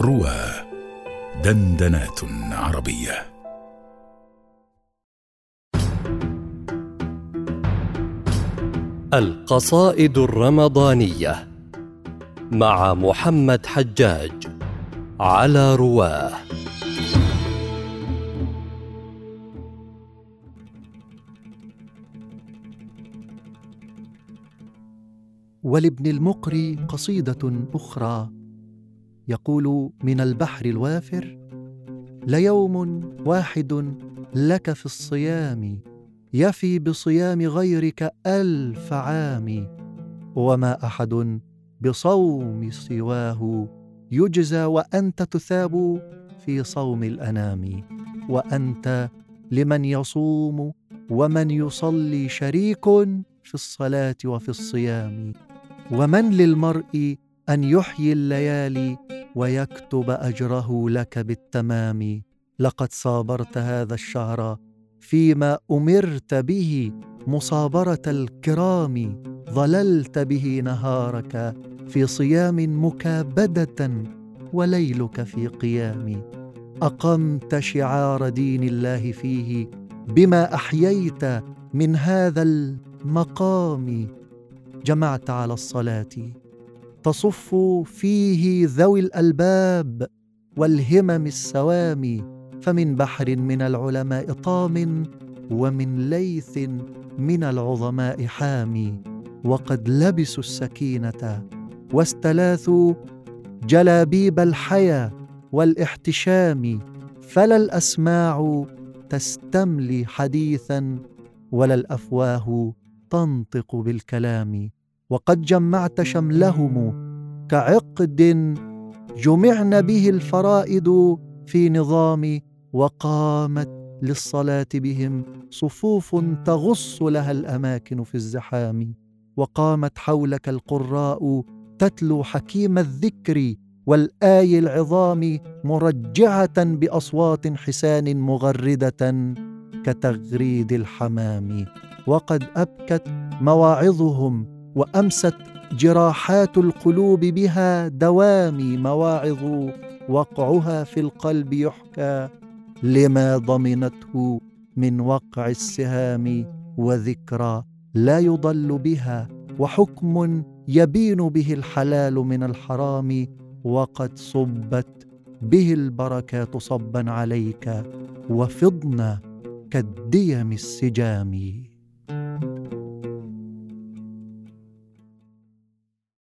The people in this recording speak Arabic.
روى دندنات عربية. القصائد الرمضانية مع محمد حجاج على رواه ولابن المقري قصيدة أخرى. يقول من البحر الوافر ليوم واحد لك في الصيام يفي بصيام غيرك ألف عام وما أحد بصوم سواه يجزى وأنت تثاب في صوم الأنام وأنت لمن يصوم ومن يصلي شريك في الصلاة وفي الصيام ومن للمرء أن يحيي الليالي ويكتب أجره لك بالتمام. لقد صابرت هذا الشهر فيما أمرت به مصابرة الكرام. ظللت به نهارك في صيام مكابدة وليلك في قيام. أقمت شعار دين الله فيه بما أحييت من هذا المقام. جمعت على الصلاة. تصف فيه ذوي الألباب والهمم السوامي فمن بحر من العلماء طام ومن ليث من العظماء حامي وقد لبسوا السكينة واستلاثوا جلابيب الحيا والاحتشام فلا الأسماع تستملي حديثا ولا الأفواه تنطق بالكلام. وقد جمعت شملهم كعقد جمعن به الفرائد في نظام وقامت للصلاة بهم. صفوف تغص لها الأماكن في الزحام. وقامت حولك القراء تتلو حكيم الذكر والآي العظام مرجعة بأصوات حسان مغردة كتغريد الحمام. وقد أبكت مواعظهم وأمست جراحات القلوب بها دوامي مواعظ وقعها في القلب يحكى لما ضمنته من وقع السهام وذكرى لا يضل بها وحكم يبين به الحلال من الحرام وقد صبت به البركات صبا عليك وفضنا كالديم السجام.